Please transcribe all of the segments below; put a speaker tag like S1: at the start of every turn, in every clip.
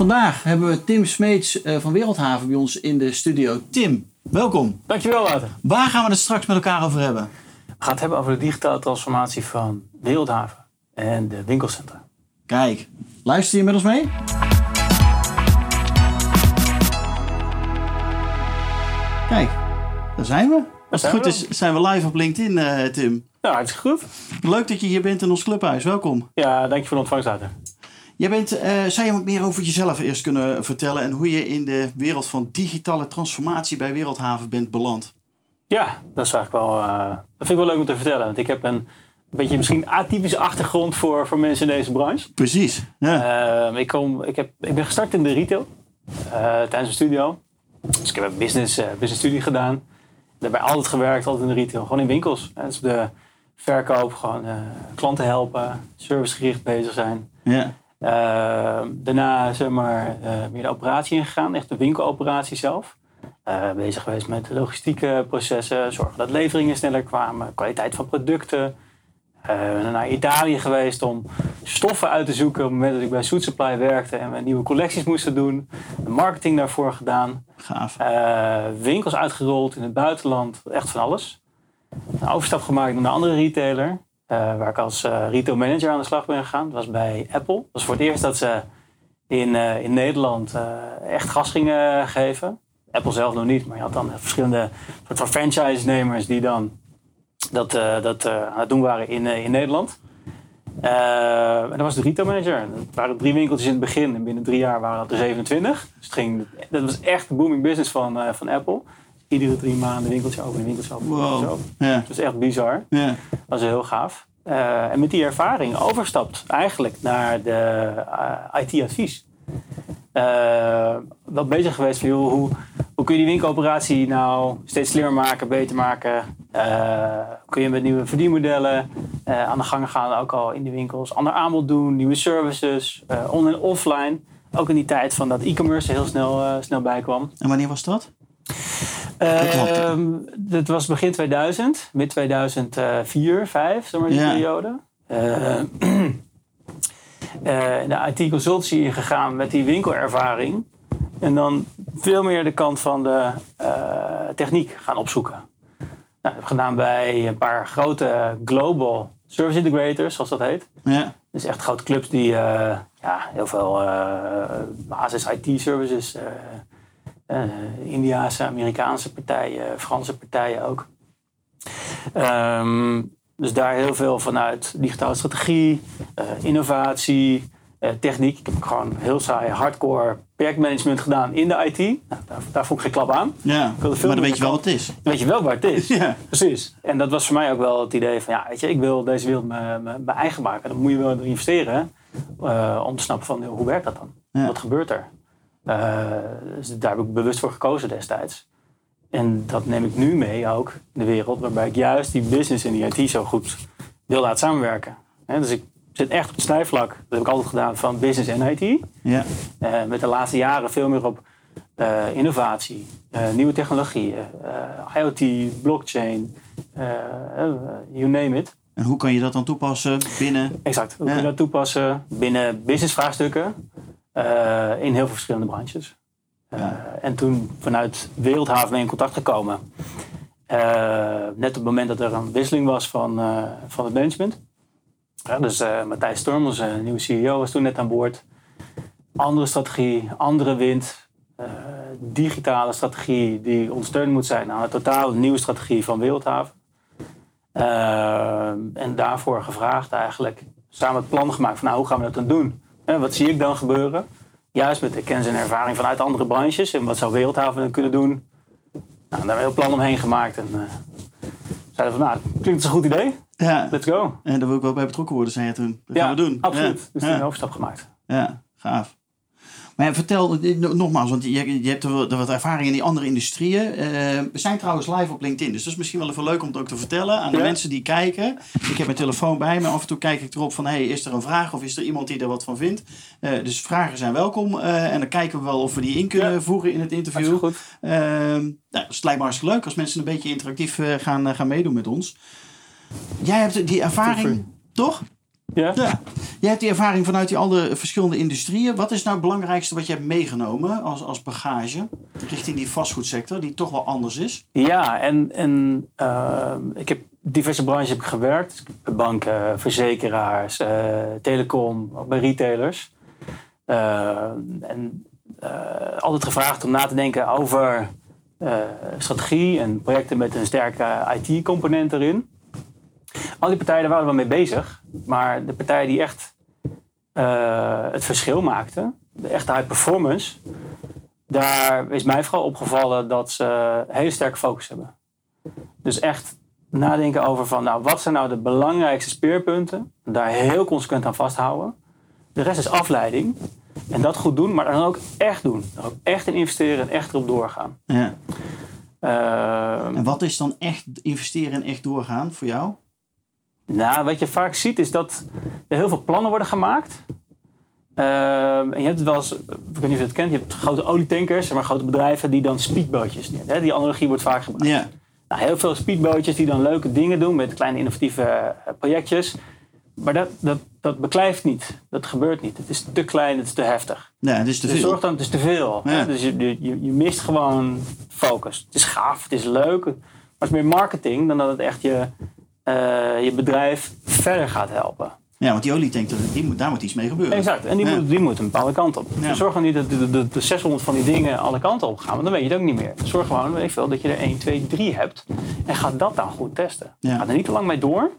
S1: Vandaag hebben we Tim Smeets eh, van Wereldhaven bij ons in de studio. Tim, welkom.
S2: Dankjewel, Wouter.
S1: Waar gaan we het straks met elkaar over hebben?
S2: We gaan het hebben over de digitale transformatie van Wereldhaven en de winkelcentra.
S1: Kijk, luister je met ons mee? Kijk, daar zijn we. Als het goed is, zijn we live op LinkedIn, eh, Tim.
S2: Nou, hartstikke goed.
S1: Leuk dat je hier bent in ons clubhuis. Welkom.
S2: Ja, dank je voor de ontvangst, Wouter.
S1: Jij bent, eh, zou je wat meer over jezelf eerst kunnen vertellen en hoe je in de wereld van digitale transformatie bij Wereldhaven bent beland?
S2: Ja, dat is eigenlijk wel, eh, dat vind ik wel leuk om te vertellen. Want ik heb een beetje misschien atypische achtergrond voor, voor mensen in deze branche.
S1: Precies. Ja.
S2: Eh, ik, kom, ik, heb, ik ben gestart in de retail eh, tijdens mijn studio. Dus ik heb een business, business studie gedaan. Daarbij altijd gewerkt, altijd in de retail. Gewoon in winkels. Hè. Dus de verkoop, gewoon klanten helpen, servicegericht bezig zijn.
S1: ja.
S2: Uh, daarna zeg maar, uh, meer de operatie ingegaan, echt de winkeloperatie zelf. Uh, bezig geweest met logistieke processen, zorgen dat leveringen sneller kwamen, kwaliteit van producten. naar Italië geweest om stoffen uit te zoeken op het moment dat ik bij Soet Supply werkte en we nieuwe collecties moesten doen. Marketing daarvoor gedaan.
S1: Gaaf.
S2: winkels uitgerold in het buitenland, echt van alles. Een overstap gemaakt naar een andere retailer. Uh, waar ik als uh, retail manager aan de slag ben gegaan. Dat was bij Apple. Dat was voor het eerst dat ze in, uh, in Nederland echt gas gingen geven. Apple zelf nog niet, maar je had dan verschillende soort van franchise-nemers die dan dat, dat aan het doen waren in, in Nederland. en dat was de retail manager. Het waren drie winkeltjes in het begin en binnen drie jaar waren dat er 27. Dus het ging, dat was echt de booming business van, van Apple iedere drie maanden winkeltje open, winkeltje open.
S1: Wow.
S2: Zo.
S1: Ja.
S2: Dat is echt bizar. Dat was heel gaaf. Uh, en met die ervaring overstapt eigenlijk naar de uh, IT-advies. Uh, wel bezig geweest van joh, hoe, hoe kun je die winkeloperatie nou steeds slimmer maken, beter maken? kun je met nieuwe verdienmodellen aan de gang gaan, ook al in de winkels, ander aanbod doen, nieuwe services, on- en offline. Ook in die tijd van dat e-commerce heel snel, snel bijkwam.
S1: En wanneer was dat?
S2: Uh, dat was begin 2000, mid 2004, 5, zeg maar die
S1: Ja.
S2: periode. Uh, uh, de IT-consultancy ingegaan met die winkelervaring. En dan veel meer de kant van de uh, techniek gaan opzoeken. Nou, dat heb ik gedaan bij een paar grote global service integrators, zoals dat heet.
S1: Ja.
S2: Dus echt grote clubs die uh, ja, heel veel uh, basis IT-services uh, Indiaanse, Amerikaanse partijen, Franse partijen ook. Um, dus daar heel veel vanuit digitale strategie, uh, innovatie, uh, techniek. Ik heb gewoon heel saai hardcore projectmanagement gedaan in de IT. Nou, daar, daar vond ik geen klap aan.
S1: Ja, maar dan weet je wel wat het is.
S2: Dan weet je wel waar het is.
S1: Ja.
S2: Precies. En dat was voor mij ook wel het idee van, ja, weet je, ik wil deze wereld mijn eigen maken. Dan moet je wel investeren uh, om te snappen van, hoe werkt dat dan?
S1: Ja.
S2: Wat gebeurt er? Dus daar heb ik bewust voor gekozen destijds. En dat neem ik nu mee ook in de wereld, waarbij ik juist die business en die IT zo goed wil laten samenwerken. He, dus ik zit echt op het snijvlak, dat heb ik altijd gedaan, van business en IT.
S1: Ja.
S2: Uh, met de laatste jaren veel meer op uh, innovatie, nieuwe technologieën, IoT, blockchain, you name it.
S1: En hoe kan je dat dan toepassen binnen?
S2: Exact, hoe ja. kun je dat toepassen binnen businessvraagstukken? Uh, in heel veel verschillende branches. Uh, ja. En toen vanuit Wereldhaven mee in contact gekomen. Uh, net op het moment dat er een wisseling was van, van het management. Ja, dus Matthijs Storm, onze nieuwe CEO, was toen net aan boord. Andere strategie, andere wind. digitale strategie die ondersteund moet zijn aan een totaal nieuwe strategie van Wereldhaven. en daarvoor gevraagd eigenlijk, samen het plan gemaakt van nou, hoe gaan we dat dan doen? Wat zie ik dan gebeuren? Juist met de kennis en ervaring vanuit andere branches. En wat zou Wereldhaven dan kunnen doen? Nou, daar hebben we een plan omheen gemaakt. En uh, zeiden van, nou, klinkt als een goed idee.
S1: Ja.
S2: Let's go.
S1: En daar wil ik wel bij betrokken worden, zei je toen. Dat
S2: ja,
S1: gaan we doen.
S2: absoluut.
S1: Ja.
S2: Dus
S1: ja.
S2: een overstap gemaakt.
S1: Ja, gaaf. Maar vertel eh, nogmaals, want je, je hebt er wat ervaring in die andere industrieën. Uh, we zijn trouwens live op LinkedIn, dus dat is misschien wel even leuk om het ook te vertellen aan de mensen die kijken. Ik heb mijn telefoon bij me, af en toe kijk ik erop van, hey, is er een vraag of is er iemand die er wat van vindt? Uh, dus vragen zijn welkom en dan kijken we wel of we die in kunnen voeren in het interview.
S2: Goed.
S1: Ehm, nou, dus het lijkt me hartstikke leuk als mensen een beetje interactief gaan, gaan meedoen met ons. Jij hebt die ervaring, toch?
S2: Ja.
S1: ja. Jij hebt die ervaring vanuit die andere verschillende industrieën. Wat is nou het belangrijkste wat je hebt meegenomen als, als bagage richting die vastgoedsector, die toch wel anders is?
S2: Ja, en, en uh, ik heb diverse branches heb ik gewerkt. Banken, verzekeraars, uh, telecom, bij retailers. Uh, en altijd gevraagd om na te denken over strategie en projecten met een sterke IT-component erin. Al die partijen daar waren we mee bezig. Maar de partijen die echt uh, het verschil maakten, de echte high performance, daar is mij vooral opgevallen dat ze hele sterke focus hebben. Dus echt nadenken over van, nou, wat zijn nou de belangrijkste speerpunten? Daar heel consequent aan vasthouden. De rest is afleiding. En dat goed doen, maar dan ook echt doen. Er ook echt in investeren en echt erop doorgaan.
S1: Ja. Uh, en wat is dan echt investeren en echt doorgaan voor jou?
S2: Nou, wat je vaak ziet is dat er heel veel plannen worden gemaakt. Uh, en je hebt het wel eens, ik weet niet of je het kent, je hebt grote olietankers, maar grote bedrijven die dan speedbootjes nemen. Die analogie wordt vaak gebruikt. Nou, heel veel speedbootjes die dan leuke dingen doen met kleine innovatieve eh, projectjes. Maar dat, dat, dat beklijft niet. Dat gebeurt niet. Het is te klein, het is te heftig.
S1: Ja, het is te
S2: dus
S1: veel.
S2: zorg dan, het is te veel.
S1: Ja.
S2: Dus je, je, je mist gewoon focus. Het is gaaf, het is leuk. Maar het is meer marketing dan dat het echt je, uh, je bedrijf verder gaat helpen.
S1: Ja, want die olietank, die moet, daar moet iets mee gebeuren.
S2: Exact, en die,
S1: Ja.
S2: moet, die moet een bepaalde kant op.
S1: Ja.
S2: Dus zorg dan niet dat de, de, de 600 van die dingen alle kanten op gaan, want dan weet je het ook niet meer. Zorg gewoon weet ik veel, dat je er 1, 2, 3 hebt en ga dat dan goed testen.
S1: Ja.
S2: Ga er niet te lang mee door.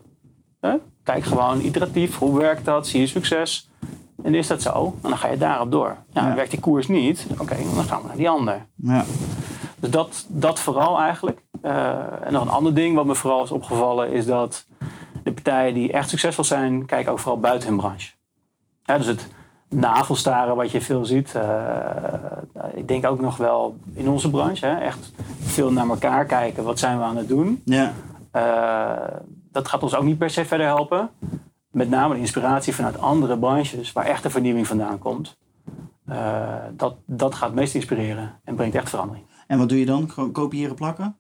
S2: Hè? Kijk gewoon iteratief, hoe werkt dat, zie je succes. En is dat zo? En dan ga je daarop door. Ja,
S1: Ja.
S2: Werkt die koers niet? Oké, dan gaan we naar die ander.
S1: Ja.
S2: Dus dat, dat vooral eigenlijk. Eh, en nog een ander ding wat me vooral is opgevallen is dat de partijen die echt succesvol zijn, kijken ook vooral buiten hun branche. Ja, dus het navelstaren wat je veel ziet. eh, ik denk ook nog wel in onze branche. Hè, echt veel naar elkaar kijken. Wat zijn we aan het doen?
S1: Ja.
S2: Eh, dat gaat ons ook niet per se verder helpen. Met name de inspiratie vanuit andere branches waar echt de vernieuwing vandaan komt. Dat, dat gaat het meest inspireren en brengt echt verandering.
S1: En wat doe je dan? Kopiëren, plakken?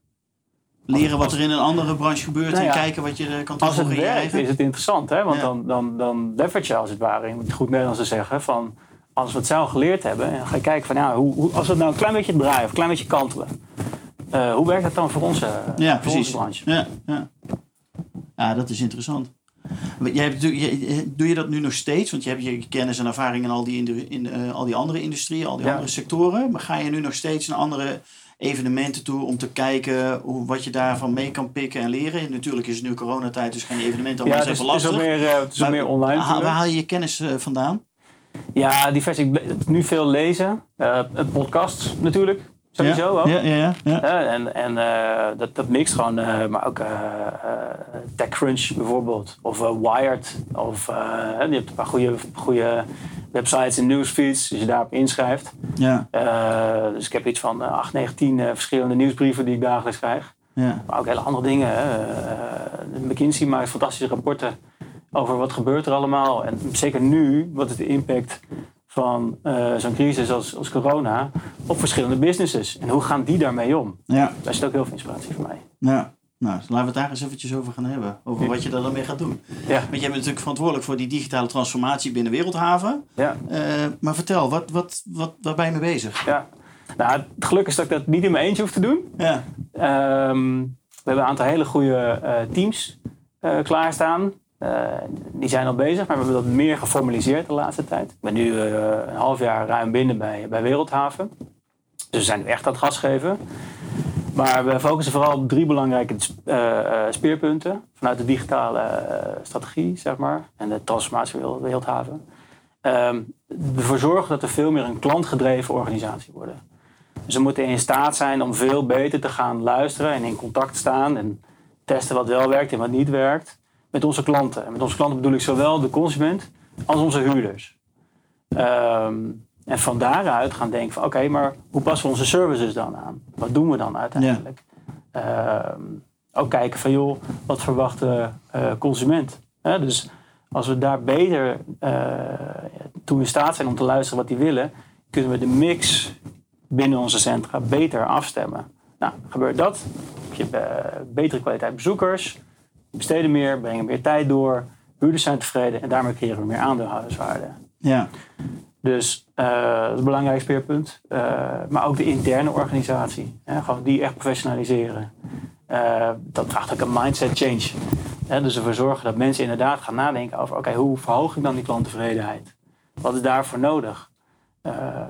S1: Leren wat er in een andere branche gebeurt
S2: Nou ja,
S1: en kijken wat je eh, kan
S2: Als het
S1: toevoegen in je
S2: werkt, is het interessant. Hè? Want
S1: Ja.
S2: dan, dan, dan leverage je als het ware, in het goed Nederlands te zeggen, van als we het zelf geleerd hebben, en ga je kijken van ja, hoe, hoe, als we het nou een klein beetje draaien of een klein beetje kantelen, eh, hoe werkt dat dan voor onze,
S1: Ja,
S2: voor
S1: precies.
S2: onze branche?
S1: Ja, ja. ja, dat is interessant. Jij hebt, doe, je, doe je dat nu nog steeds? Want je hebt je kennis en ervaring in al die, in, eh, al die andere industrieën, al die
S2: Ja.
S1: andere sectoren. Maar ga je nu nog steeds naar andere evenementen toe om te kijken hoe, wat je daarvan mee kan pikken en leren? Natuurlijk is het nu coronatijd, dus die evenementen
S2: Ja, het is,
S1: even
S2: het is
S1: lastig.
S2: ook meer, eh, het is
S1: Maar
S2: meer online.
S1: Waar haal je je kennis eh, vandaan?
S2: Ja, divers. Ik nu veel lezen. eh podcasts natuurlijk, sowieso ook.
S1: Ja, ja, ja.
S2: en en eh, dat, dat mixt gewoon, eh, maar ook eh, TechCrunch bijvoorbeeld, of Wired, of je hebt een paar goede, goede websites en newsfeeds, als je daarop inschrijft.
S1: ja,
S2: dus ik heb iets van eh, 8, 9, 10 eh, verschillende nieuwsbrieven die ik dagelijks krijg.
S1: ja.
S2: Maar ook hele andere dingen. McKinsey maakt fantastische rapporten over wat gebeurt er allemaal. En zeker nu, wat is de impact van eh, zo'n crisis als, als corona op verschillende businesses. En hoe gaan die daarmee om?
S1: ja.
S2: Daar zit ook heel veel inspiratie voor mij.
S1: Ja, nou, laten we het daar eens eventjes over gaan hebben. Over wat je daar dan mee gaat doen.
S2: Ja,
S1: Want jij bent natuurlijk verantwoordelijk voor die digitale transformatie binnen Wereldhaven.
S2: ja,
S1: Eh, maar vertel, wat, wat, wat, waar ben je mee bezig?
S2: ja. Nou, het geluk is dat ik dat niet in mijn eentje hoef te doen.
S1: Ja,
S2: Ehm, we hebben een aantal hele goede eh, teams klaarstaan. Eh, die zijn al bezig, maar we hebben dat meer geformaliseerd de laatste tijd. Ik ben nu eh, een half jaar ruim binnen bij, bij Wereldhaven. Dus we zijn nu echt aan het gas geven. Maar we focussen vooral op drie belangrijke eh, speerpunten vanuit de digitale strategie, zeg maar, en de transformatie van Wereld- Wereldhaven. Ehm, ervoor zorgen dat we veel meer een klantgedreven organisatie worden. Dus we moeten in staat zijn om veel beter te gaan luisteren en in contact staan en testen wat wel werkt en wat niet werkt met onze klanten. En met onze klanten bedoel ik zowel de consument als onze huurders. Ehm, En van daaruit gaan denken van oké, maar hoe passen we onze services dan aan? Wat doen we dan uiteindelijk? Ehm, ook kijken van joh, wat verwacht de eh, consument? Dus als we daar beter uh, toe in staat zijn om te luisteren wat die willen, kunnen we de mix binnen onze centra beter afstemmen. Nou, gebeurt dat, heb je uh, betere kwaliteit bezoekers, besteden meer, brengen meer tijd door, huurders zijn tevreden en daarmee creëren we meer aandeelhouderswaarde.
S1: Ja.
S2: Dus uh, dat is een belangrijk speerpunt. Uh, maar ook de interne organisatie. Hè, gewoon die echt professionaliseren. Uh, dat draagt ook een mindset change. Hè, dus ervoor zorgen dat mensen inderdaad gaan nadenken over... oké, okay, hoe verhoog ik dan die klanttevredenheid? Wat is daarvoor nodig?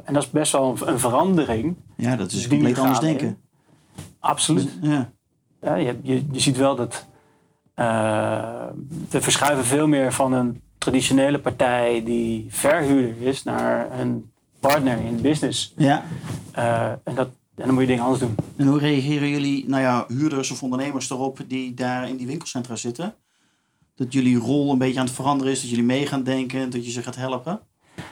S2: en dat is best wel een, een verandering.
S1: Ja, dat is compleet anders denken. In.
S2: Absoluut. Ja. ja je, je, je ziet wel dat... we verschuiven veel meer van een traditionele partij die verhuurder is naar een partner in business.
S1: Ja.
S2: Uh, en, dat, en dan moet je dingen anders doen.
S1: En hoe reageren jullie, nou ja, huurders of ondernemers erop die daar in die winkelcentra zitten? Dat jullie rol een beetje aan het veranderen is, dat jullie mee gaan denken, dat je ze gaat helpen?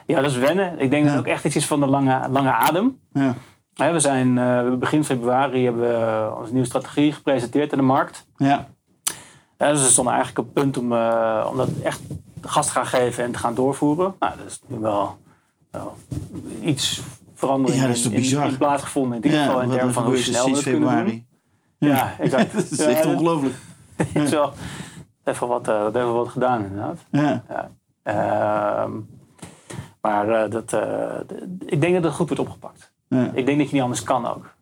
S2: Ja, dat is wennen. Ik denk dat het ook echt iets is van de lange, lange adem.
S1: Ja.
S2: we zijn uh, begin februari hebben we onze nieuwe strategie gepresenteerd in de markt.
S1: Ja.
S2: Ja, dus we stonden eigenlijk op punt om, uh, om dat echt gas te gaan geven en te gaan doorvoeren. Nou, dat is wel, wel iets verandering
S1: ja, dat is toch
S2: in,
S1: bizar.
S2: in, plaatsgevonden. In ieder geval in termen van hoe snel we het
S1: februari.
S2: kunnen doen. Ja, exact.
S1: dat is echt ongelooflijk.
S2: Het is wel even wat, uh, even wat gedaan inderdaad.
S1: Ja.
S2: ja. Uh, maar uh, dat, ik denk dat het goed wordt opgepakt.
S1: Ja.
S2: Ik denk dat je niet anders kan ook.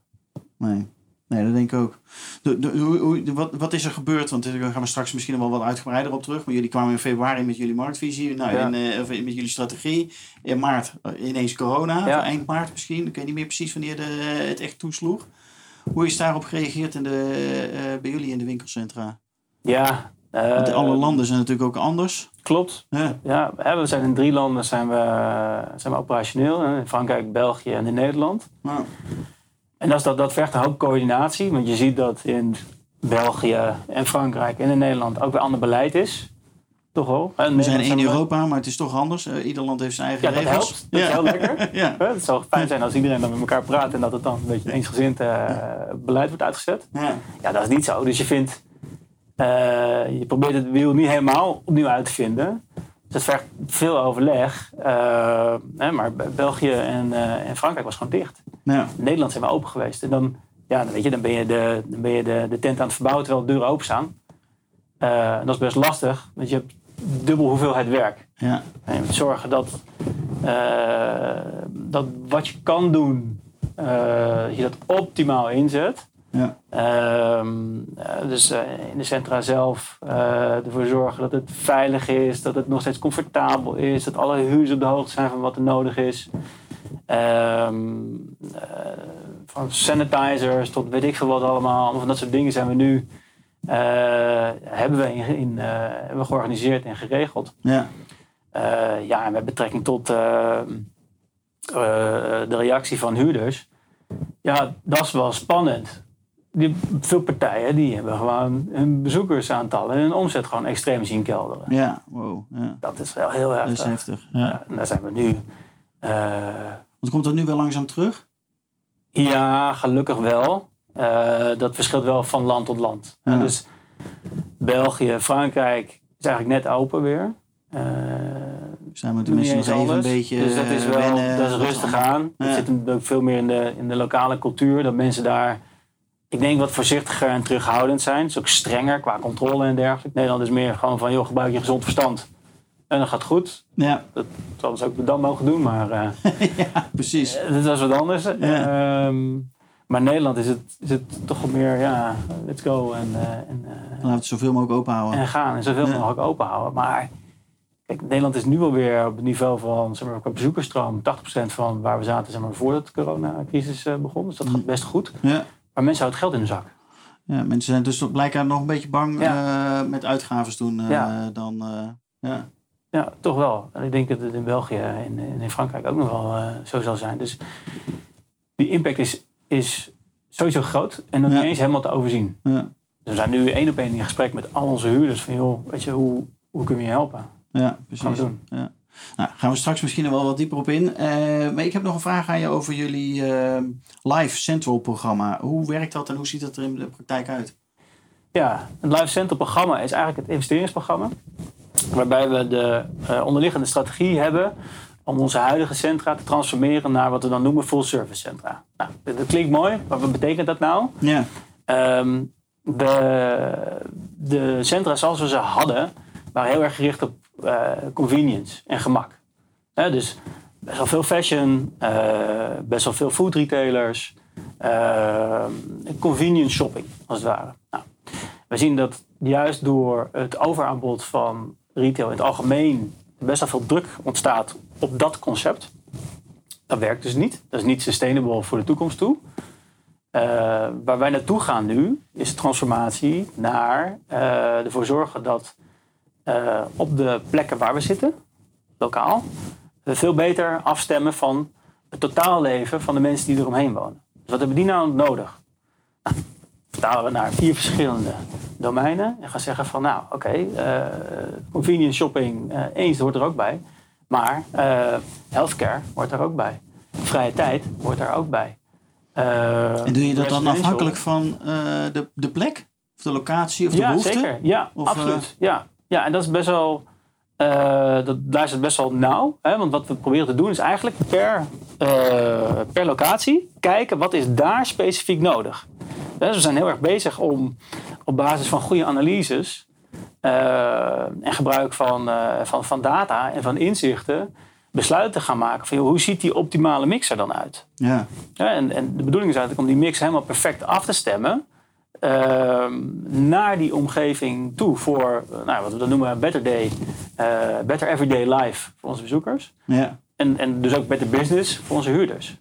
S1: Nee. Nee, dat denk ik ook. De, de, hoe, wat, wat is er gebeurd? Want daar gaan we straks misschien wel wat uitgebreider op terug. Maar jullie kwamen in februari met jullie marktvisie. Nou,
S2: Ja.
S1: in, eh, of met jullie strategie. In maart eh, ineens corona.
S2: Ja.
S1: Eind maart misschien. Ik weet niet meer precies wanneer de, het echt toesloeg. Hoe is daarop gereageerd in de, eh, bij jullie in de winkelcentra?
S2: Ja.
S1: Want
S2: eh,
S1: alle landen zijn natuurlijk ook anders.
S2: Klopt.
S1: Ja.
S2: We zijn in drie landen zijn we, zijn we operationeel. In Frankrijk, België en in Nederland.
S1: Nou,
S2: En dat, dat, dat vergt een hoop coördinatie. Want je ziet dat in België en Frankrijk en in Nederland ook weer ander beleid is. Toch wel? En
S1: we zijn één Europa, maar het is toch anders. Eh, ieder land heeft zijn eigen
S2: Ja, dat
S1: regels.
S2: helpt. Dat is heel lekker.
S1: ja.
S2: Het zou fijn zijn als iedereen dan met elkaar praat en dat het dan een beetje eensgezind eh, beleid wordt uitgezet.
S1: Ja.
S2: Ja, dat is niet zo. Dus je vindt, eh, je probeert het wiel niet helemaal opnieuw uit te vinden. Dus het vergt veel overleg. Eh, hè, maar Be- België en, eh, en Frankrijk was gewoon dicht.
S1: Ja.
S2: Nederland zijn we open geweest. En dan, ja, dan, weet je, dan ben je, de, dan ben je de, de tent aan het verbouwen terwijl de deuren open staan. Eh, dat is best lastig, want je hebt dubbel hoeveelheid werk.
S1: Ja.
S2: En je moet zorgen dat, dat wat je kan doen, je dat optimaal inzet.
S1: Ja.
S2: Ehm, eh, dus eh, in de centra zelf eh, ervoor zorgen dat het veilig is, dat het nog steeds comfortabel is, dat alle huurders op de hoogte zijn van wat er nodig is. Ehm, eh, van sanitizers tot weet ik veel wat allemaal, allemaal van dat soort dingen zijn we nu hebben, we in, in, hebben we georganiseerd en geregeld.
S1: Ja.
S2: Ja, en met betrekking tot de reactie van huurders. Ja, dat is wel spannend. Die, veel partijen die hebben gewoon hun bezoekersaantallen en hun omzet gewoon extreem zien kelderen.
S1: Ja. Wow. Ja.
S2: Dat is wel heel
S1: Dat
S2: heftig.
S1: is heftig. Ja.
S2: Ja, en daar zijn we nu. eh,
S1: Want komt dat nu wel langzaam terug?
S2: ja, gelukkig wel. Eh, dat verschilt wel van land tot land.
S1: Ja.
S2: Dus België, Frankrijk is eigenlijk net open weer. Eh,
S1: Zijn we tenminste nog even een beetje
S2: Dus dat is wel
S1: wennen.
S2: dat is rustig aan. Het zit ook veel meer in de, in de lokale cultuur. Dat mensen daar, ik denk, wat voorzichtiger en terughoudend zijn. Het is ook strenger qua controle en dergelijke. Nederland is meer gewoon van, joh, gebruik je gezond verstand. En dan gaat goed.
S1: Ja,
S2: Dat zouden ze ook dan mogen doen, maar eh
S1: ja, precies.
S2: dat was wat anders. Ehm, maar in Nederland is het, is het toch meer, ja, let's go en, eh, en, eh,
S1: Laten we het zoveel mogelijk open houden.
S2: en gaan. En zoveel
S1: Ja.
S2: mogelijk open houden. Maar kijk, Nederland is nu alweer op het niveau van zeg maar, bezoekersstroom 80% van waar we zaten zeg maar, voordat de coronacrisis eh, begon. Dus dat gaat best goed.
S1: Ja.
S2: Maar mensen houden geld in de zak.
S1: ja, mensen zijn dus blijkbaar nog een beetje bang
S2: Ja.
S1: eh, met uitgaven doen eh,
S2: Ja.
S1: dan. eh, ja.
S2: Ja, toch wel. En ik denk dat het in België en in, in Frankrijk ook nog wel zo zal zijn. Dus die impact is, is sowieso groot en nog
S1: Ja.
S2: niet eens helemaal te overzien.
S1: Ja.
S2: Dus we zijn nu één op één in gesprek met al onze huurders. Van joh, weet je, hoe, hoe kunnen we je helpen?
S1: ja,
S2: Gaan
S1: precies.
S2: we doen.
S1: Ja. Nou, gaan we straks misschien wel wat dieper op in. Uh, maar ik heb nog een vraag aan je over jullie uh, Live Central programma. Hoe werkt dat en hoe ziet dat er in de praktijk uit?
S2: Ja, het Live Central programma is eigenlijk het investeringsprogramma. Waarbij we de uh, onderliggende strategie hebben om onze huidige centra te transformeren naar wat we dan noemen full service centra. Nou, dat klinkt mooi, maar wat betekent dat nou?
S1: Ja.
S2: Um, de, de centra zoals we ze hadden, waren heel erg gericht op uh, convenience en gemak. dus best wel veel fashion, uh, best wel veel food retailers, uh, convenience shopping als het ware. Nou, we zien dat juist door het overaanbod van retail in het algemeen best wel veel druk ontstaat op dat concept. Dat werkt dus niet. Dat is niet sustainable voor de toekomst toe. Waar wij naartoe gaan nu is transformatie naar ervoor zorgen dat uh, op de plekken waar we zitten, lokaal, we veel beter afstemmen van het totaalleven van de mensen die eromheen wonen. Dus wat hebben die nou nodig? Nou, vertalen we naar vier verschillende domeinen en gaan zeggen van nou oké, okay, convenience shopping eens hoort er ook bij, maar healthcare hoort er ook bij. Vrije tijd hoort er ook bij.
S1: En doe je dat dan afhankelijk van de, de plek? Of de locatie of de
S2: ja,
S1: behoefte?
S2: Zeker. Ja, of, absoluut. Ja. Ja, en dat is best wel... dat luistert best wel nauw. Hè? Want wat we proberen te doen is eigenlijk per, per locatie kijken wat is daar specifiek nodig. Dus we zijn heel erg bezig om op basis van goede analyses en gebruik van, van, van data en van inzichten besluiten gaan maken van joh, hoe ziet die optimale mix er dan uit?
S1: Ja.
S2: ja en, en de bedoeling is eigenlijk om die mix helemaal perfect af te stemmen uh, naar die omgeving toe voor nou, wat we dan noemen better day, uh, better everyday life voor onze bezoekers.
S1: Ja.
S2: En, en dus ook better business voor onze huurders.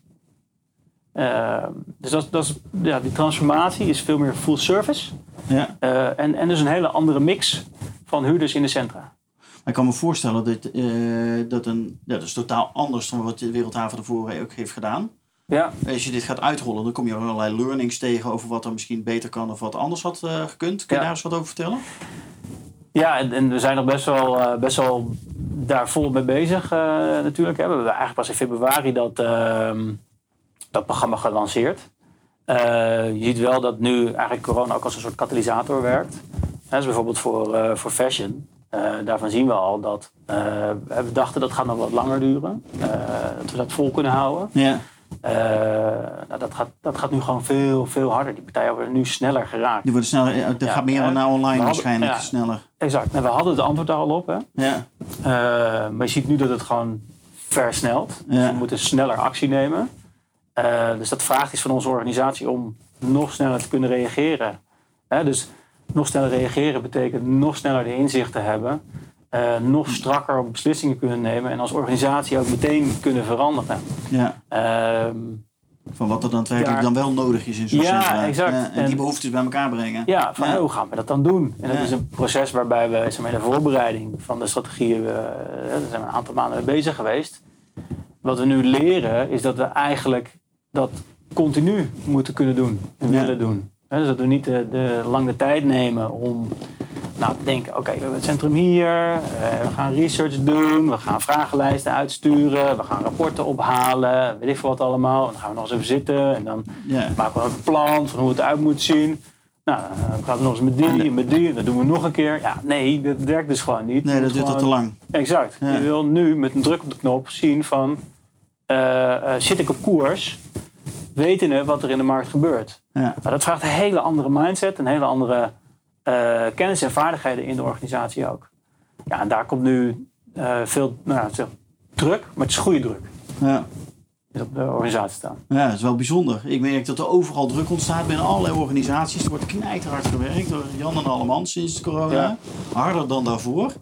S2: Uh, dus dat, dat is, ja, die transformatie is veel meer full service.
S1: Ja.
S2: Uh, en, en dus een hele andere mix van huurders in de centra.
S1: ik kan me voorstellen dat, uh, dat een, ja, dat is totaal anders dan wat de Wereldhaven ervoor ook heeft gedaan.
S2: Ja.
S1: Als je dit gaat uitrollen, dan kom je allerlei learnings tegen over wat er misschien beter kan of wat anders had uh, gekund. Kun je
S2: Ja.
S1: daar eens wat over vertellen?
S2: Ja, en, en we zijn nog best wel, eh, best wel daar volop mee bezig eh, natuurlijk. Hè. We hebben eigenlijk pas in februari dat, ehm, dat programma gelanceerd. Eh, je ziet wel dat nu eigenlijk corona ook als een soort katalysator werkt. Hè, dus bijvoorbeeld voor, eh, voor fashion. Eh, daarvan zien we al dat eh, we dachten dat gaat nog wat langer duren. Eh, dat we dat vol kunnen houden.
S1: Ja.
S2: Eh, nou, dat, gaat, dat gaat nu gewoon veel, veel harder. Die partijen worden nu sneller geraakt.
S1: Die worden sneller, er
S2: Ja,
S1: gaat meer
S2: eh,
S1: naar online
S2: hadden-
S1: waarschijnlijk,
S2: ja.
S1: sneller.
S2: Exact. En we hadden het antwoord daar al op. Hè?
S1: Ja.
S2: Eh, maar je ziet nu dat het gewoon versnelt. Dus
S1: Ja.
S2: we moeten sneller actie nemen. Eh, dus dat vraagt iets van onze organisatie om nog sneller te kunnen reageren. Hè, dus nog sneller reageren betekent nog sneller de inzichten hebben. Eh, nog strakker beslissingen kunnen nemen. En als organisatie ook meteen kunnen veranderen.
S1: ja.
S2: Ehm,
S1: Van wat er dan daadwerkelijk
S2: Daar-
S1: dan wel nodig is in zo'n
S2: Ja,
S1: centra.
S2: exact.
S1: Ja, en,
S2: En-
S1: die behoeftes bij elkaar brengen.
S2: Ja, van
S1: Ja.
S2: hoe gaan we dat dan doen? En dat
S1: Ja.
S2: is een proces waarbij we zeg maar, de voorbereiding van de strategieën, eh, daar zijn we een aantal maanden mee bezig geweest. Wat we nu leren is dat we eigenlijk dat continu moeten kunnen doen en willen doen. Dus dat we niet de, de lang de tijd nemen om nou, te denken, oké, we hebben het centrum hier, eh, we gaan research doen, we gaan vragenlijsten uitsturen, we gaan rapporten ophalen, weet ik veel wat allemaal. En dan gaan we nog eens even zitten en dan maken we een plan van hoe het eruit moet zien. Nou, dan gaan we nog eens met die en met die. En dat doen we nog een keer. Ja, nee, dat werkt dus gewoon niet.
S1: Nee, dat duurt al te lang.
S2: Exact.
S1: Ja.
S2: Je wil nu met een druk op de knop zien van... eh, eh, zit ik op koers? Wetende wat er in de markt gebeurt.
S1: Ja.
S2: Nou, dat vraagt een hele andere mindset. Een hele andere eh, kennis en vaardigheden in de organisatie ook. Ja, en daar komt nu eh, veel nou, zeg, druk. Maar het is goede druk.
S1: Ja.
S2: Op de organisatie staan.
S1: ja, dat is wel bijzonder. Ik merk dat er overal druk ontstaat binnen allerlei organisaties. Er wordt knijterhard gewerkt door Jan en Alleman sinds corona.
S2: Ja.
S1: Harder dan daarvoor.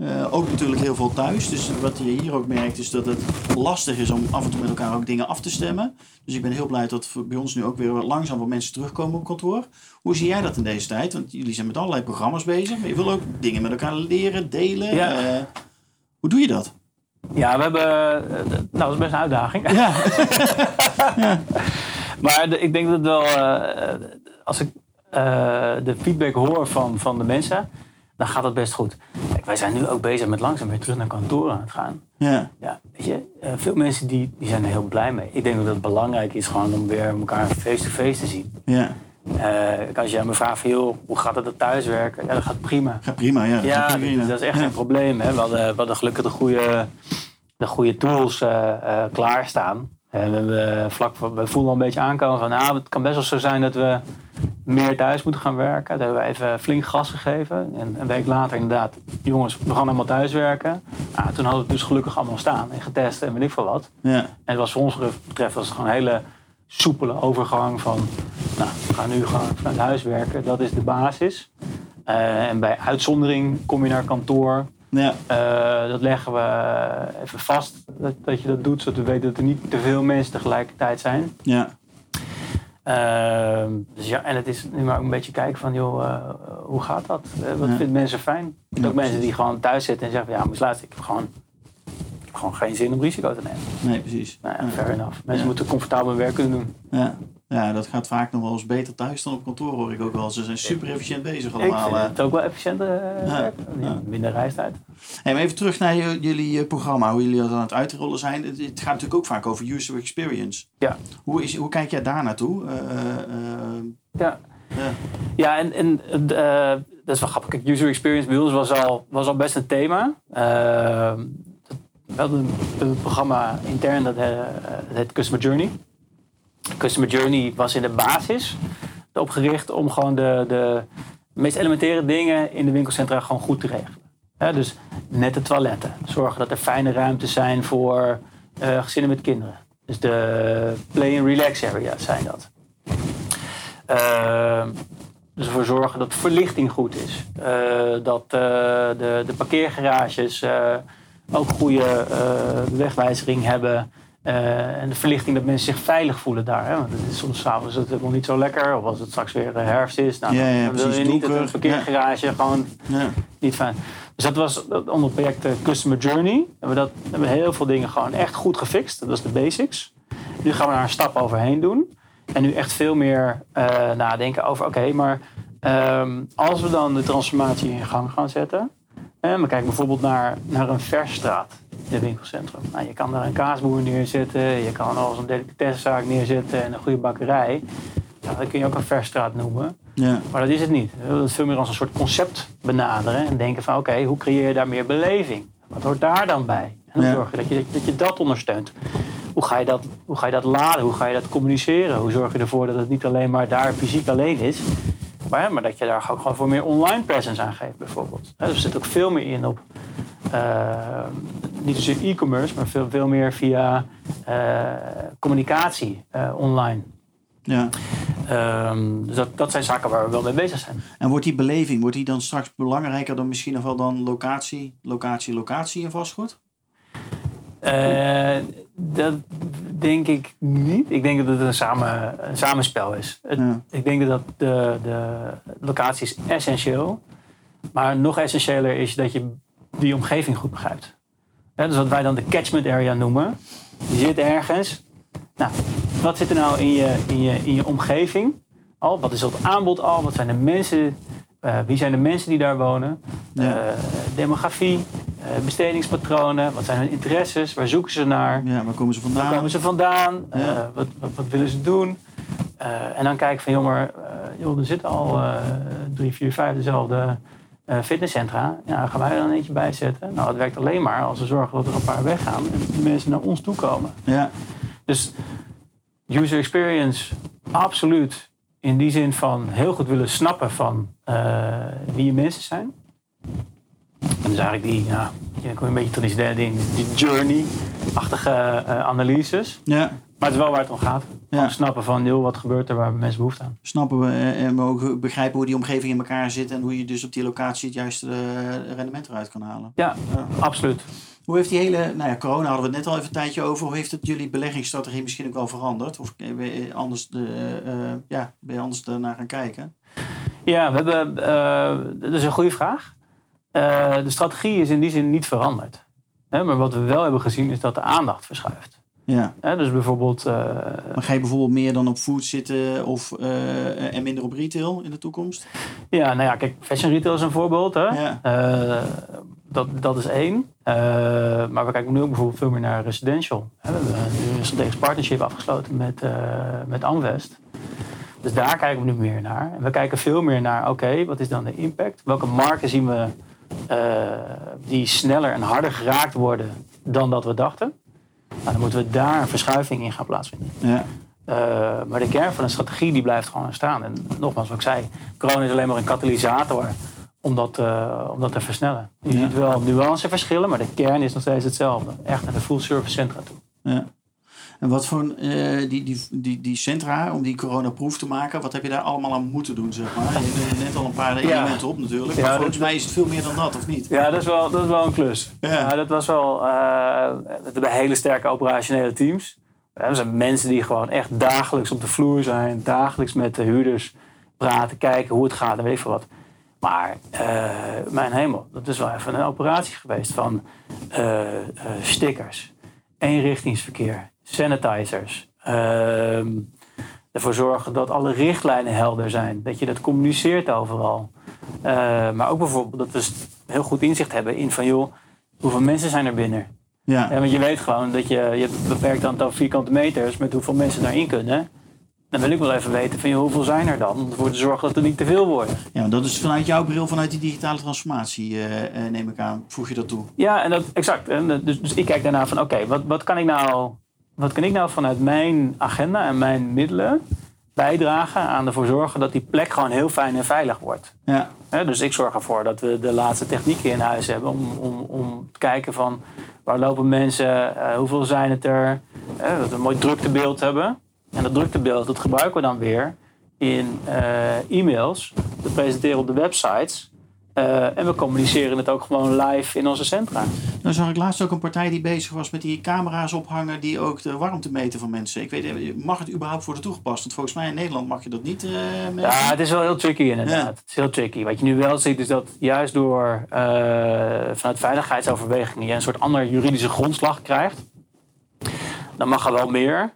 S1: Eh, ook natuurlijk heel veel thuis. Dus wat je hier ook merkt is dat het lastig is om af en toe met elkaar ook dingen af te stemmen. Dus ik ben heel blij dat bij ons nu ook weer langzaam wat mensen terugkomen op kantoor. Hoe zie jij dat in deze tijd? Want jullie zijn met allerlei programma's bezig. Maar je wil ook dingen met elkaar leren, delen.
S2: Ja.
S1: Eh, hoe doe je dat?
S2: Ja, we hebben. eh, nou, dat is best een uitdaging.
S1: Ja.
S2: Maar de- ik denk dat wel. als ik de feedback hoor van, van de mensen. Dan gaat het best goed. Kijk, wij zijn nu ook bezig met langzaam weer terug naar het gaan.
S1: Ja.
S2: Ja, weet je, eh, veel mensen die, die zijn er heel blij mee. Ik denk dat het belangrijk is gewoon om weer elkaar face-to-face te zien.
S1: Ja.
S2: Eh, als je aan me vraagt van, joh, hoe gaat het op thuiswerken? Ja, dat gaat prima.
S1: Gaat prima, ja.
S2: Ja,
S1: prima.
S2: dat is echt
S1: Ja.
S2: geen probleem. Hè. We, hadden, we hadden gelukkig de goede, de goede tools eh, eh, klaarstaan. En we, vlak, we voelden al een beetje aankomen van... Nou, het kan best wel zo zijn dat we meer thuis moeten gaan werken. Daar hebben we even flink gas gegeven. En een week later inderdaad, jongens, we gaan allemaal thuiswerken. Nou, toen hadden we het dus gelukkig allemaal staan en getest en weet ik veel wat.
S1: Ja.
S2: En het was voor ons betreft was het gewoon een hele soepele overgang van... Nou, we gaan nu gewoon vanuit huis werken. Dat is de basis. Eh, en bij uitzondering kom je naar kantoor.
S1: Ja.
S2: Eh, dat leggen we even vast, dat, dat je dat doet, zodat we weten dat er niet te veel mensen tegelijkertijd zijn.
S1: Ja.
S2: Ehm, dus ja, en het is nu maar ook een beetje kijken van, joh, eh, hoe gaat dat? Eh, wat
S1: Ja.
S2: vinden mensen fijn?
S1: Ja,
S2: ook mensen die gewoon thuis zitten en zeggen, van, ja, maar luister, ik heb gewoon, ik heb gewoon geen zin om risico te nemen.
S1: Nee, precies.
S2: Nou ja, fair enough. Mensen moeten comfortabel hun werk kunnen doen.
S1: Ja. Ja, dat gaat vaak nog wel eens beter thuis dan op kantoor, hoor ik ook wel. Ze zijn super efficiënt bezig
S2: Ik
S1: allemaal.
S2: vind
S1: eh.
S2: het ook wel efficiënt eh,
S1: ja.
S2: Minder reistijd.
S1: Hey, maar even terug naar jullie eh, programma, hoe jullie dat aan het uitrollen zijn. Het, gaat natuurlijk ook vaak over user experience.
S2: Ja.
S1: Hoe, is, hoe kijk jij daar naartoe?
S2: Ja.
S1: ja.
S2: Ja, en, en dat is wel grappig. Kijk, user experience bij ons was al, was al best een thema. We hadden een, programma intern dat, eh, dat heet Customer Journey. Customer Journey was in de basis erop gericht om gewoon de, de meest elementaire dingen in de winkelcentra gewoon goed te regelen. Dus nette toiletten. Zorgen dat er fijne ruimtes zijn voor eh, gezinnen met kinderen. Dus de play and relax areas zijn dat. Ehm, dus ervoor zorgen dat verlichting goed is. Eh, dat eh, de, de parkeergarages ook goede wegwijzering hebben. Eh, en de verlichting dat mensen zich veilig voelen daar. Hè? Want het is soms s'avonds het helemaal niet zo lekker. Of als het straks weer eh, herfst is. Nou,
S1: Ja, ja,
S2: dan wil je niet dat een parkeergarage gewoon
S1: Ja.
S2: niet fijn. Dus dat was dat onder het project eh, Customer Journey. Hebben we, dat, hebben we heel veel dingen gewoon echt goed gefixt. Dat was de basics. Nu gaan we daar een stap overheen doen. En nu echt veel meer nadenken over... Oké, maar ehm, als we dan de transformatie in gang gaan zetten... En we kijken bijvoorbeeld naar, naar een versstraat het winkelcentrum. Nou, je kan daar een kaasboer neerzetten. Je kan al een delicatessenzaak neerzetten en een goede bakkerij. Ja, dat kun je ook een versstraat noemen.
S1: Ja.
S2: Maar dat is het niet. We willen het veel meer als een soort concept benaderen. En denken van oké, hoe creëer je daar meer beleving? Wat hoort daar dan bij? En dan zorg je dat, je dat je dat ondersteunt. Hoe ga, je dat, hoe ga je dat laden? Hoe ga je dat communiceren? Hoe zorg je ervoor dat het niet alleen maar daar fysiek alleen is? Maar, maar dat je daar ook gewoon voor meer online presence aan geeft bijvoorbeeld. Dus er zit ook veel meer in op... eh, niet zozeer e-commerce, maar veel, veel meer via eh, communicatie eh, online.
S1: Ja.
S2: Ehm, dus dat, dat zijn zaken waar we wel mee bezig zijn.
S1: En wordt die beleving, wordt die dan straks belangrijker dan misschien nog wel dan locatie, locatie, locatie in vastgoed?
S2: Dat denk ik niet. Ik denk dat het een, samen, een samenspel is. Het-
S1: Ja.
S2: Ik denk dat de, de locatie is essentieel. Maar nog essentiëler is dat je die omgeving goed begrijpt. Dus wat wij dan de catchment area noemen. Je zit ergens. Nou, wat zit er nou in je, in je, in je omgeving? Al, wat is het aanbod al? Wat zijn de mensen? eh, wie zijn de mensen die daar wonen?
S1: Ja.
S2: Eh, demografie, eh, bestedingspatronen. Wat zijn hun interesses? Waar zoeken ze naar?
S1: Ja, waar komen ze vandaan?
S2: Waar komen ze vandaan?
S1: Ja.
S2: Wat, wat, wat willen ze doen? En dan kijken van, joh, maar joh, er zitten al drie, vier, vijf dezelfde fitnesscentra. Ja, gaan wij er dan eentje bij zetten? Nou, dat werkt alleen maar als we zorgen dat er een paar weggaan en de mensen naar ons toe komen.
S1: Ja,
S2: Dus user experience, absoluut. In die zin van heel goed willen snappen van eh, wie je mensen zijn. En dus eigenlijk die, ja, je komt een beetje traditionele ding, die journey-achtige eh, analyses.
S1: ja.
S2: Maar het is wel waar het om gaat.
S1: Ja.
S2: Snappen van, joh, wat gebeurt er, waar hebben mensen behoefte aan?
S1: Snappen we eh, en mogen begrijpen hoe die omgeving in elkaar zit en hoe je dus op die locatie het juiste eh, rendement eruit kan halen.
S2: Ja,
S1: Ja.
S2: absoluut.
S1: Hoe heeft die hele, nou ja, corona hadden we het net al even een tijdje over. Hoe heeft het jullie beleggingsstrategie misschien ook wel veranderd? Of ben je anders, de, eh, eh, ja, ben je anders ernaar gaan kijken?
S2: Ja, we hebben, eh, dat is een goede vraag. Eh, de strategie is in die zin niet veranderd. Hè, maar wat we wel hebben gezien is dat de aandacht verschuift.
S1: Ja.
S2: Hè, dus bijvoorbeeld... eh,
S1: Maar ga je bijvoorbeeld meer dan op food zitten of, eh, en minder op retail in de toekomst?
S2: ja, nou ja, kijk, fashion retail is een voorbeeld. Hè?
S1: Ja.
S2: Eh, dat, dat is één. Maar we kijken nu ook bijvoorbeeld veel meer naar residential. Hè, We hebben nu een strategisch partnership afgesloten met, met Amwest. Dus daar kijken we nu meer naar. En we kijken veel meer naar, oké, wat is dan de impact? Welke markten zien we die sneller en harder geraakt worden dan dat we dachten? Nou, dan moeten we daar een verschuiving in gaan plaatsvinden.
S1: Ja.
S2: Eh, maar de kern van de strategie die blijft gewoon staan. En nogmaals, wat ik zei, corona is alleen maar een katalysator om dat, eh, om dat te versnellen. Je
S1: Ja.
S2: ziet wel nuanceverschillen, maar de kern is nog steeds hetzelfde. Echt naar de full service centra toe.
S1: Ja. En wat voor eh, die, die, die, die centra, om die coronaproof te maken, wat heb je daar allemaal aan moeten doen, zeg maar? Je noemde net al een paar
S2: Ja.
S1: elementen op natuurlijk. Maar
S2: dat-
S1: volgens mij is het veel meer dan dat, of niet?
S2: Ja, dat is wel, dat is wel een klus.
S1: Ja.
S2: Ja. dat was wel. eh we hebben hele sterke operationele teams. Er zijn mensen die gewoon echt dagelijks op de vloer zijn, dagelijks met de huurders praten, kijken hoe het gaat en weet ik veel wat. Maar eh, mijn hemel, dat is wel even een operatie geweest van eh, eh, stickers, eenrichtingsverkeer, sanitizers. ehm, ervoor zorgen dat alle richtlijnen helder zijn, dat je dat communiceert overal. Eh, maar ook bijvoorbeeld dat we heel goed inzicht hebben in van joh, hoeveel mensen zijn er binnen?
S1: Ja.
S2: Ja, want je weet gewoon dat je, je hebt een beperkt aantal vierkante meters met hoeveel mensen daarin kunnen. Dan wil ik wel even weten van joh, hoeveel zijn er dan? Om ervoor te zorgen dat er niet te veel worden.
S1: ja, dat is vanuit jouw bril, vanuit die digitale transformatie, eh, eh, neem ik aan, voeg je dat toe.
S2: Ja, en dat, exact. En dus, dus ik kijk daarna van oké, wat, wat kan ik nou wat kan ik nou vanuit mijn agenda en mijn middelen bijdragen aan ervoor zorgen dat die plek gewoon heel fijn en veilig wordt.
S1: Ja.
S2: Dus ik zorg ervoor dat we de laatste technieken in huis hebben om, om, om te kijken van waar lopen mensen, eh, hoeveel zijn het er, dat we een mooi druktebeeld hebben. En dat druktebeeld dat gebruiken we dan weer in eh, e-mails, te presenteren op de websites. Eh, en we communiceren het ook gewoon live in onze centra.
S1: Nou zag ik laatst ook een partij die bezig was met die camera's ophangen die ook de warmte meten van mensen. Ik weet, eh, mag het überhaupt worden toegepast? Want volgens mij in Nederland mag je dat niet eh.
S2: Ja, het is wel heel tricky inderdaad.
S1: Ja.
S2: Het is heel tricky. Wat je nu wel ziet is dat juist door vanuit veiligheidsoverwegingen je een soort andere juridische grondslag krijgt. Dan mag er wel meer.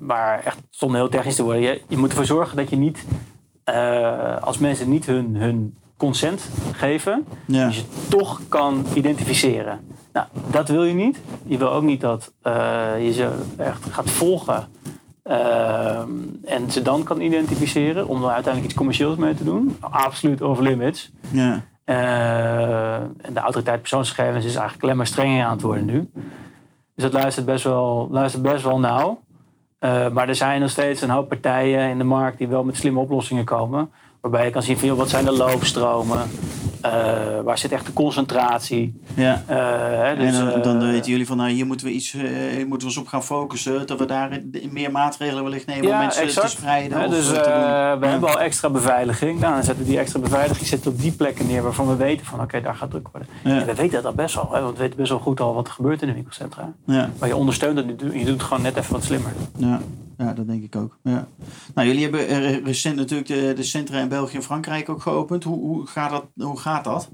S2: Maar echt zonder heel technisch te worden. Je, je moet ervoor zorgen dat je niet, eh, als mensen niet hun, hun consent geven,
S1: Ja.
S2: dat je toch kan identificeren. Nou, dat wil je niet. Je wil ook niet dat eh, je ze echt gaat volgen ehm, en ze dan kan identificeren om er uiteindelijk iets commercieels mee te doen. Absoluut off limits.
S1: Ja.
S2: Eh, en de autoriteit persoonsgegevens is eigenlijk alleen maar strenger aan het worden nu. Dus dat luistert best wel, luistert best wel nauw. Eh, maar er zijn nog steeds een hoop partijen in de markt die wel met slimme oplossingen komen. Waarbij je kan zien van joh, wat zijn de loopstromen? Eh, waar zit echt de concentratie?
S1: ja.
S2: Eh, hè, dus,
S1: en dan, dan
S2: eh,
S1: weten jullie van, nou, hier moeten we, iets, hier moeten we ons op gaan focussen. Dat we daar meer maatregelen wellicht nemen om
S2: Ja,
S1: mensen
S2: exact.
S1: te spreiden.
S2: Dus
S1: te
S2: we
S1: Ja.
S2: hebben al extra beveiliging. Nou, dan zetten we die extra beveiliging zetten op die plekken neer waarvan we weten van oké, daar gaat druk worden. En we weten dat best wel, hè, want we weten best wel goed al wat er gebeurt in de winkelcentra.
S1: Ja.
S2: Maar je ondersteunt het, je doet het gewoon net even wat slimmer.
S1: Ja. Ja, dat denk ik ook. Ja. Nou, jullie hebben eh, recent natuurlijk de, de centra in België en Frankrijk ook geopend. Hoe, hoe, gaat dat, hoe gaat dat?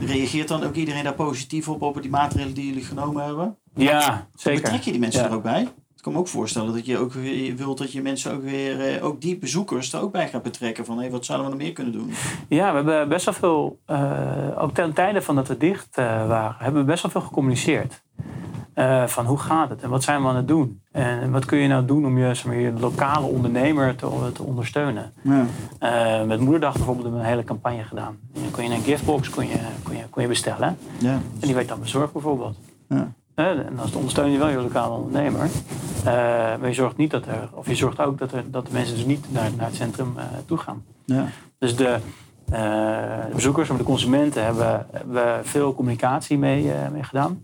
S1: Reageert dan ook iedereen daar positief op, op die maatregelen die jullie genomen hebben?
S2: Ja, zeker.
S1: Betrek je die mensen
S2: Ja.
S1: er ook bij? Ik kan me ook voorstellen dat je ook weer wilt dat je mensen ook weer, eh, ook die bezoekers er ook bij gaat betrekken. Van hé, wat zouden we nog meer kunnen doen?
S2: Ja, we hebben best wel veel, eh, ook ten tijde van dat we dicht waren, hebben we best wel veel gecommuniceerd. Eh, van hoe gaat het en wat zijn we aan het doen? En wat kun je nou doen om je, zeg maar, je lokale ondernemer te, te ondersteunen?
S1: Ja.
S2: Eh, met Moederdag bijvoorbeeld hebben we een hele campagne gedaan. En dan kon je een giftbox kon je, kon je, kon je bestellen.
S1: Ja.
S2: En die werd dan bezorgd bijvoorbeeld.
S1: Ja.
S2: Eh, en dan ondersteun je wel je lokale ondernemer. Eh, maar je zorgt niet dat er, of je zorgt ook dat, er, dat de mensen dus niet naar, naar het centrum eh, toe gaan.
S1: Ja.
S2: Dus de, eh, de bezoekers, maar de consumenten hebben, hebben veel communicatie mee, eh, mee gedaan.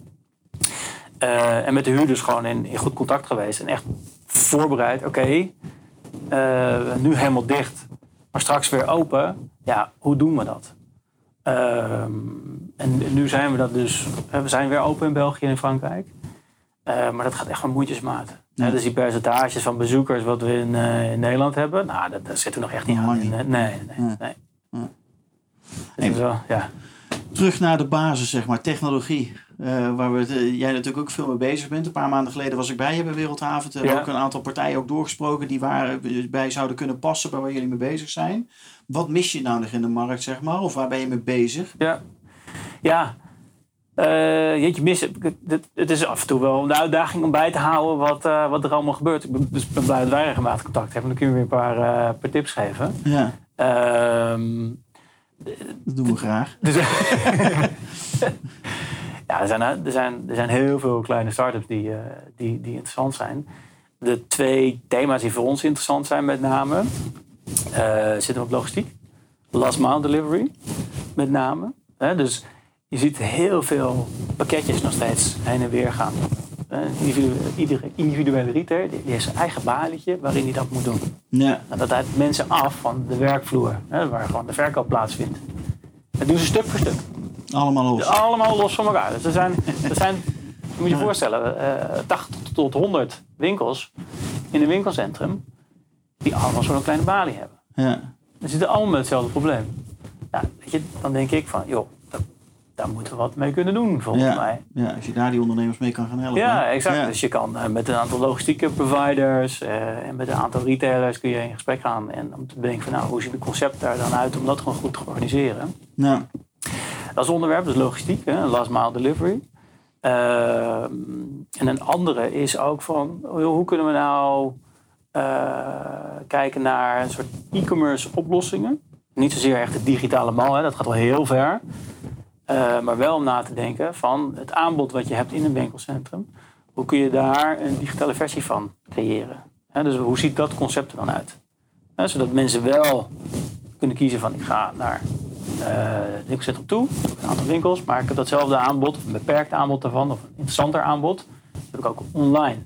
S2: Eh, en met de huurders gewoon in, in goed contact geweest. En echt voorbereid, oké, eh, nu helemaal dicht, maar straks weer open. Ja, hoe doen we dat? Ehm, en nu zijn we dat dus, we zijn weer open in België en in Frankrijk. Eh, maar dat gaat echt van moeitjesmaat.
S1: Ja.
S2: dus die percentages van bezoekers wat we in, in Nederland hebben, nou, dat, dat zitten we nog echt niet aan. Nee, nee,
S1: Ja.
S2: nee.
S1: Ja.
S2: Het is wel, ja.
S1: Terug naar de basis, zeg maar, technologie. Uh, waar we uh, jij natuurlijk ook veel mee bezig bent. Een paar maanden geleden was ik bij je bij Wereldhaven. Hebben ook een aantal partijen ook doorgesproken die waar bij zouden kunnen passen bij waar jullie mee bezig zijn. Wat mis je nou nog in de markt, zeg maar? Of waar ben je mee bezig?
S2: Ja, ja. Uh, jeetje, mis, het, is af en toe wel een uitdaging om bij te houden wat, wat er allemaal gebeurt. Ik ben, dus ben blij dat wij regelmatig contact hebben. Dan kun je weer een paar, paar tips geven.
S1: Ja. Ehm, dat doen we graag. Dus,
S2: ja, er zijn, er, zijn, er zijn heel veel kleine start-ups die, uh, die, die interessant zijn. De twee thema's die voor ons interessant zijn met name... Uh, zitten op logistiek. Last mile delivery met name. dus je ziet heel veel pakketjes nog steeds heen en weer gaan. iedere individuele retailer die heeft zijn eigen balietje waarin hij dat moet doen.
S1: Ja.
S2: Dat houdt mensen af van de werkvloer, hè, waar gewoon de verkoop plaatsvindt. Dat doen ze stuk voor stuk.
S1: Allemaal los.
S2: Allemaal los van elkaar. Dus er zijn, er zijn je moet je voorstellen, uh, 80 tot 100 winkels in een winkelcentrum die allemaal zo'n kleine balie hebben.
S1: Ja.
S2: Ze zitten allemaal met hetzelfde probleem. Ja, weet je, dan denk ik van, joh, daar moeten we wat mee kunnen doen, volgens mij.
S1: Ja, als je daar die ondernemers mee kan gaan helpen.
S2: Ja, exact. Dus je kan uh, met een aantal logistieke providers uh, en met een aantal retailers kun je in gesprek gaan. En om te bedenken van, nou, hoe ziet het concept daar dan uit om dat gewoon goed te organiseren.
S1: Ja.
S2: Dat onderwerp, dus logistiek, hè, last mile delivery. Uh, en een andere is ook van, hoe kunnen we nou kijken naar een soort e-commerce oplossingen. Niet zozeer echt de digitale mal, hè, dat gaat wel heel ver. Uh, maar wel om na te denken van het aanbod wat je hebt in een winkelcentrum. Hoe kun je daar een digitale versie van creëren? dus hoe ziet dat concept er dan uit? zodat mensen wel kunnen kiezen van ik ga naar uh, het winkelcentrum toe. Een aantal winkels, maar ik heb datzelfde aanbod, of een beperkt aanbod daarvan, of een interessanter aanbod. Dat heb ik ook online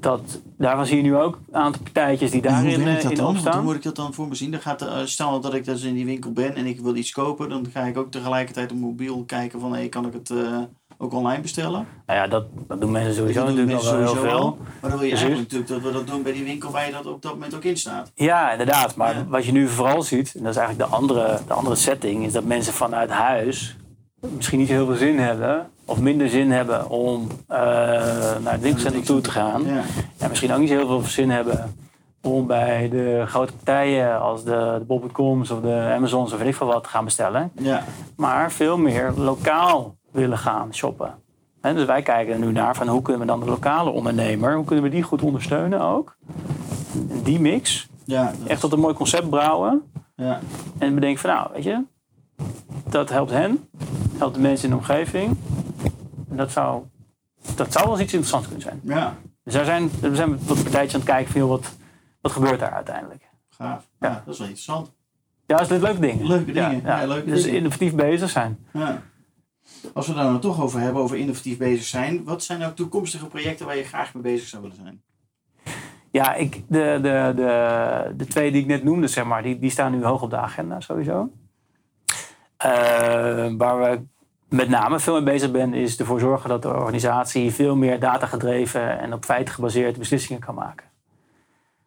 S2: dat, daarvan zie je nu ook een aantal partijtjes die daarin uh, in opstaan.
S1: Hoe moet ik dat dan voor me zien? Dan gaat, uh, stel dat ik dus in die winkel ben en ik wil iets kopen, dan ga ik ook tegelijkertijd op mobiel kijken van hey, kan ik het uh, ook online bestellen?
S2: Nou ja, dat, dat doen mensen sowieso dat natuurlijk mensen sowieso heel veel.
S1: Maar dan wil je eigenlijk natuurlijk dat we dat doen bij die winkel waar je dat op dat moment ook in staat.
S2: Ja, inderdaad. Maar ja. wat je nu vooral ziet, en dat is eigenlijk de andere, de andere setting, is dat mensen vanuit huis misschien niet heel veel zin hebben of minder zin hebben om uh, naar het winkelcentrum toe te gaan. Ja. ja. misschien ook niet heel veel zin hebben om bij de grote partijen als de, de Bob.coms of de Amazons of weet ik veel wat te gaan bestellen.
S1: Ja.
S2: Maar veel meer lokaal willen gaan shoppen. Dus wij kijken er nu naar van hoe kunnen we dan de lokale ondernemer, hoe kunnen we die goed ondersteunen ook. En die mix.
S1: Ja,
S2: Echt tot een mooi concept brouwen.
S1: Ja.
S2: En bedenken van nou, weet je, dat helpt hen, helpt de mensen in de omgeving. En dat zou, dat zou wel eens iets interessants kunnen zijn.
S1: Ja.
S2: Dus daar zijn, we zijn wat partijtjes aan het kijken van wat, wat gebeurt daar uiteindelijk.
S1: Gaaf. Ja, ja. dat is wel interessant.
S2: Ja, dat is leuke dingen.
S1: Leuke dingen. Ja,
S2: ja.
S1: leuke
S2: dus
S1: dingen.
S2: innovatief bezig zijn.
S1: Ja. Als we daar nou toch over hebben, over innovatief bezig zijn, wat zijn nou toekomstige projecten waar je graag mee bezig zou willen zijn?
S2: Ja, ik, de, de, de, de twee die ik net noemde, zeg maar, die, die staan nu hoog op de agenda sowieso. Uh, waar we met name veel mee bezig ben, is ervoor zorgen dat de organisatie veel meer datagedreven en op feiten gebaseerde beslissingen kan maken.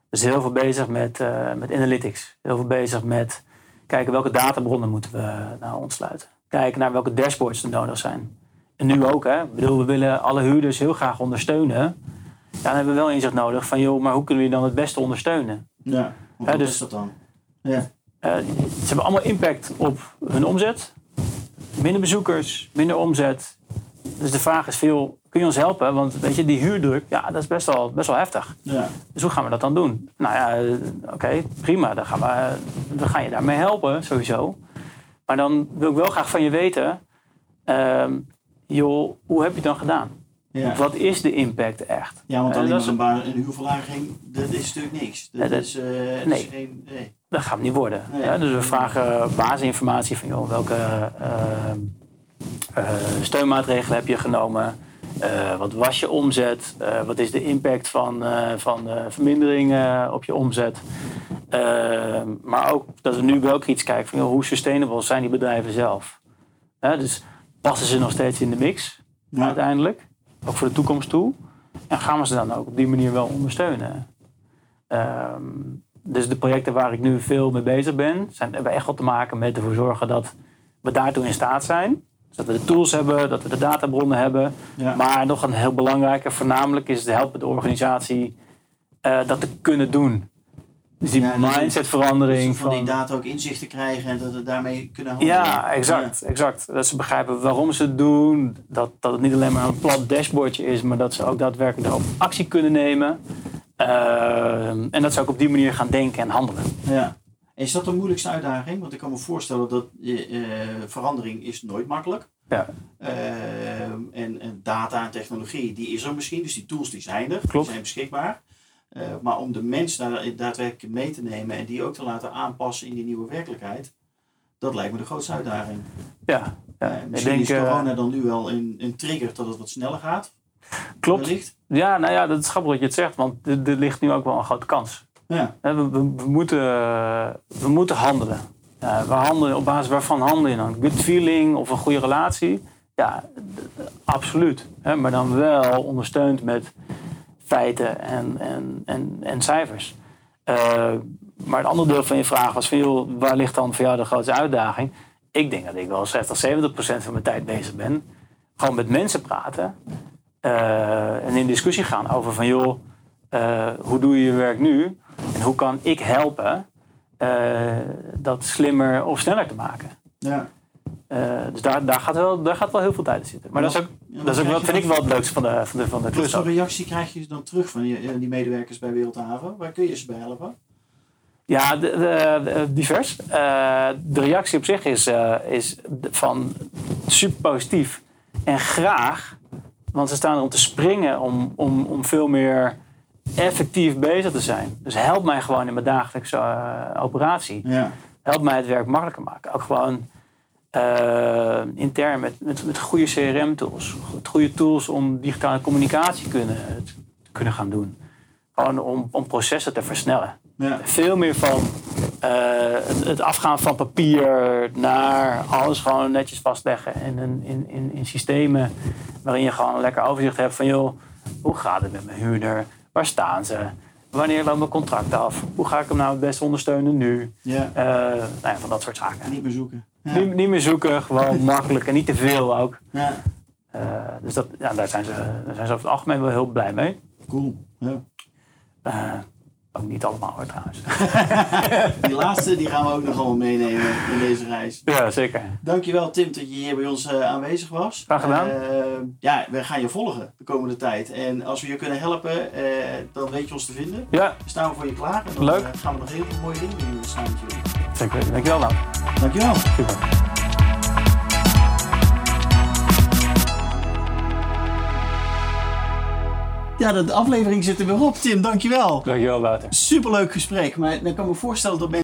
S2: Dus heel veel bezig met, uh, met analytics. Heel veel bezig met kijken welke databronnen moeten we nou ontsluiten. Kijken naar welke dashboards er nodig zijn. En nu ook, hè. Ik bedoel, we willen alle huurders heel graag ondersteunen. Ja, dan hebben we wel inzicht nodig van, joh, maar hoe kunnen we je dan het beste ondersteunen?
S1: Ja, hoe dus, is dat dan? Ja.
S2: Uh, ze hebben allemaal impact op hun omzet, minder bezoekers, minder omzet. Dus de vraag is veel, kun je ons helpen? Want weet je, die huurdruk, ja, dat is best wel, best wel heftig.
S1: Ja.
S2: Dus hoe gaan we dat dan doen? Nou ja, oké, prima. Dan gaan, we, dan ga je daarmee helpen, sowieso. Maar dan wil ik wel graag van je weten, uh, joh, hoe heb je het dan gedaan?
S1: Ja.
S2: Wat is de impact echt?
S1: Ja, want alleen maar een, baan, een huurverlaging, dat is natuurlijk niks. Dat, dat is, uh, nee. is geen, nee.
S2: Dat gaat niet worden. Nee. Ja, dus we vragen basisinformatie van joh, welke uh, uh, steunmaatregelen heb je genomen? Wat was je omzet? wat is de impact van, van de vermindering op je omzet? maar ook dat we nu wel iets kijken van joh, hoe sustainable zijn die bedrijven zelf? dus passen ze nog steeds in de mix ja. uiteindelijk? Ook voor de toekomst toe. En gaan we ze dan ook op die manier wel ondersteunen? Um, dus de projecten waar ik nu veel mee bezig ben, zijn, hebben echt wel te maken met ervoor zorgen dat we daartoe in staat zijn. Dat we de tools hebben, dat we de databronnen hebben.
S1: Ja.
S2: Maar nog een heel belangrijke, voornamelijk is het helpen de organisatie eh, dat te kunnen doen. Dus die
S1: Ja, dus-
S2: mindsetverandering.
S1: Dus van die
S2: van-
S1: data ook inzicht te krijgen en dat we daarmee kunnen handelen.
S2: Ja, exact, exact. Dat ze begrijpen waarom ze het doen. Dat, dat het niet alleen maar een plat dashboardje is, maar dat ze ook daadwerkelijk daarop actie kunnen nemen. Eh, en dat ze ook op die manier gaan denken en handelen.
S1: Ja. Is dat de moeilijkste uitdaging? Want ik kan me voorstellen dat eh, verandering is nooit makkelijk.
S2: Ja,
S1: Eh, en, en data en technologie, die is er misschien. Dus die tools die zijn er.
S2: Klopt.
S1: Die zijn beschikbaar. Eh, maar om de mens daar daadwerkelijk mee te nemen en die ook te laten aanpassen in die nieuwe werkelijkheid. Dat lijkt me de grootste uitdaging.
S2: ja, ja.
S1: Eh,
S2: ik
S1: misschien
S2: denk,
S1: is corona dan nu wel een, een trigger dat het wat sneller gaat.
S2: klopt.
S1: Wellicht.
S2: Ja, nou ja, dat is grappig dat je het zegt, want er ligt nu ook wel een grote kans.
S1: Ja.
S2: We, moeten, we moeten handelen. We handelen. Op basis waarvan handel je dan? Good feeling of een goede relatie? Ja, absoluut. Maar dan wel ondersteund met feiten en, en, en, cijfers. Eh, maar het andere deel van je vraag was van, joh, waar ligt dan voor jou de grootste uitdaging? Ik denk dat ik wel 60, 70 procent van mijn tijd bezig ben. Gewoon met mensen praten. eh, en in discussie gaan over van, joh, eh, hoe doe je je werk nu? En hoe kan ik helpen eh, dat slimmer of sneller te maken?
S1: Ja.
S2: Eh, dus daar, daar, gaat wel, daar gaat wel heel veel tijd in zitten. Maar dat is ook,
S1: Ja,
S2: dat is ook wel, vind ik wel het leukste van de, van de, van de
S1: Wat
S2: klus.
S1: voor
S2: ook.
S1: reactie krijg je dan terug van die, die medewerkers bij Wereldhaven? Waar kun je ze bij helpen?
S2: Ja, de, de- divers. Eh, de reactie op zich is, is van super positief. En graag, want ze staan er om te springen om, om, om veel meer effectief bezig te zijn. Dus help mij gewoon in mijn dagelijkse eh, operatie.
S1: Ja.
S2: Help mij het werk makkelijker maken. Ook gewoon eh, intern met, met, met goede CRM-tools. Goede tools om digitale communicatie kunnen, te kunnen gaan doen. Gewoon om, om processen te versnellen
S1: Ja.
S2: veel meer van eh, het, het afgaan van papier naar alles gewoon netjes vastleggen. En in, in, in, in systemen waarin je gewoon een lekker overzicht hebt van joh, hoe gaat het met mijn huurder? Waar staan ze? Wanneer loopt mijn contract af? Hoe ga ik hem nou het beste ondersteunen nu?
S1: ja.
S2: Eh, nou ja, van dat soort zaken.
S1: Niet meer zoeken. Ja.
S2: Niet, niet meer zoeken, gewoon makkelijk en niet te veel ook.
S1: Ja.
S2: Eh, dus dat, ja, daar, zijn ze, daar zijn ze over het algemeen wel heel blij mee.
S1: Cool. Ja.
S2: Eh, ook niet allemaal hoor trouwens.
S1: Die laatste die gaan we ook nog allemaal meenemen in deze reis.
S2: ja, zeker.
S1: Dankjewel Tim dat je hier bij ons eh, aanwezig was.
S2: Graag gedaan.
S1: Eh, ja, we gaan je volgen de komende tijd. En als we je kunnen helpen, eh, dan weet je ons te vinden.
S2: Ja,
S1: Dan staan we voor je klaar. En dan
S2: Leuk.
S1: gaan we nog heel veel mooie dingen doen samen met jullie.
S2: zeker. Dankjewel dan.
S1: Dankjewel.
S2: Super.
S1: Ja, de aflevering zit er weer op. Tim, dankjewel.
S2: Dankjewel Wouter.
S1: Superleuk gesprek. Maar ik kan me voorstellen dat mensen